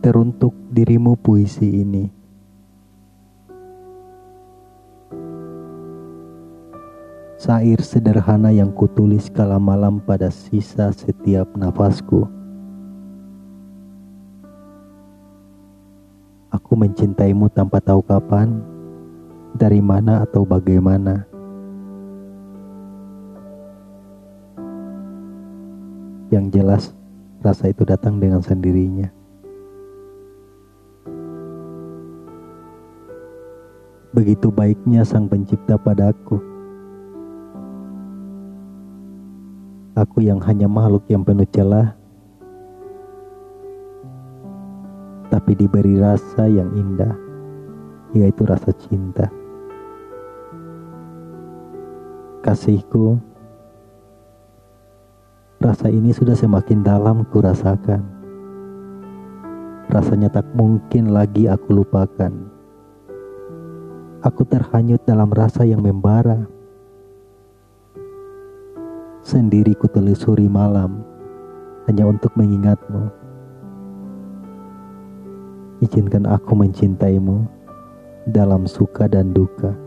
Teruntuk dirimu puisi ini. Sair sederhana yang kutulis kala malam pada sisa setiap nafasku. Aku mencintaimu tanpa tahu kapan, dari mana atau bagaimana. Yang jelas, rasa itu datang dengan sendirinya. Begitu baiknya Sang Pencipta padaku. Aku yang hanya makhluk yang penuh celah, tapi diberi rasa yang indah, yaitu rasa cinta. Kasihku, rasa ini sudah semakin dalam kurasakan. Rasanya tak mungkin lagi aku lupakan Aku terhanyut dalam rasa yang membara. Sendiri ku telusuri malam hanya untuk mengingatmu. Izinkan aku mencintaimu dalam suka dan duka.